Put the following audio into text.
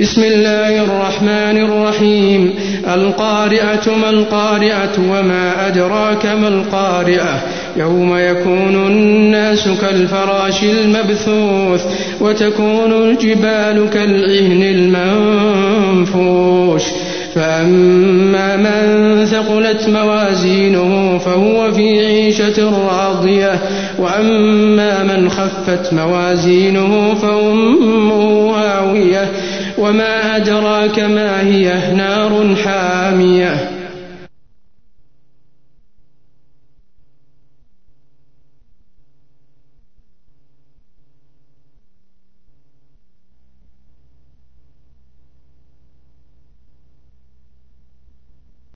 بسم الله الرحمن الرحيم. القارعة ما القارعة وما أدراك ما القارعة يوم يكون الناس كالفراش المبثوث وتكون الجبال كالعهن المنفوش. فأما من ثقلت موازينه فهو في عيشة راضية. وأما من خفت موازينه فأمه وما أدراك ما هي نار حامية.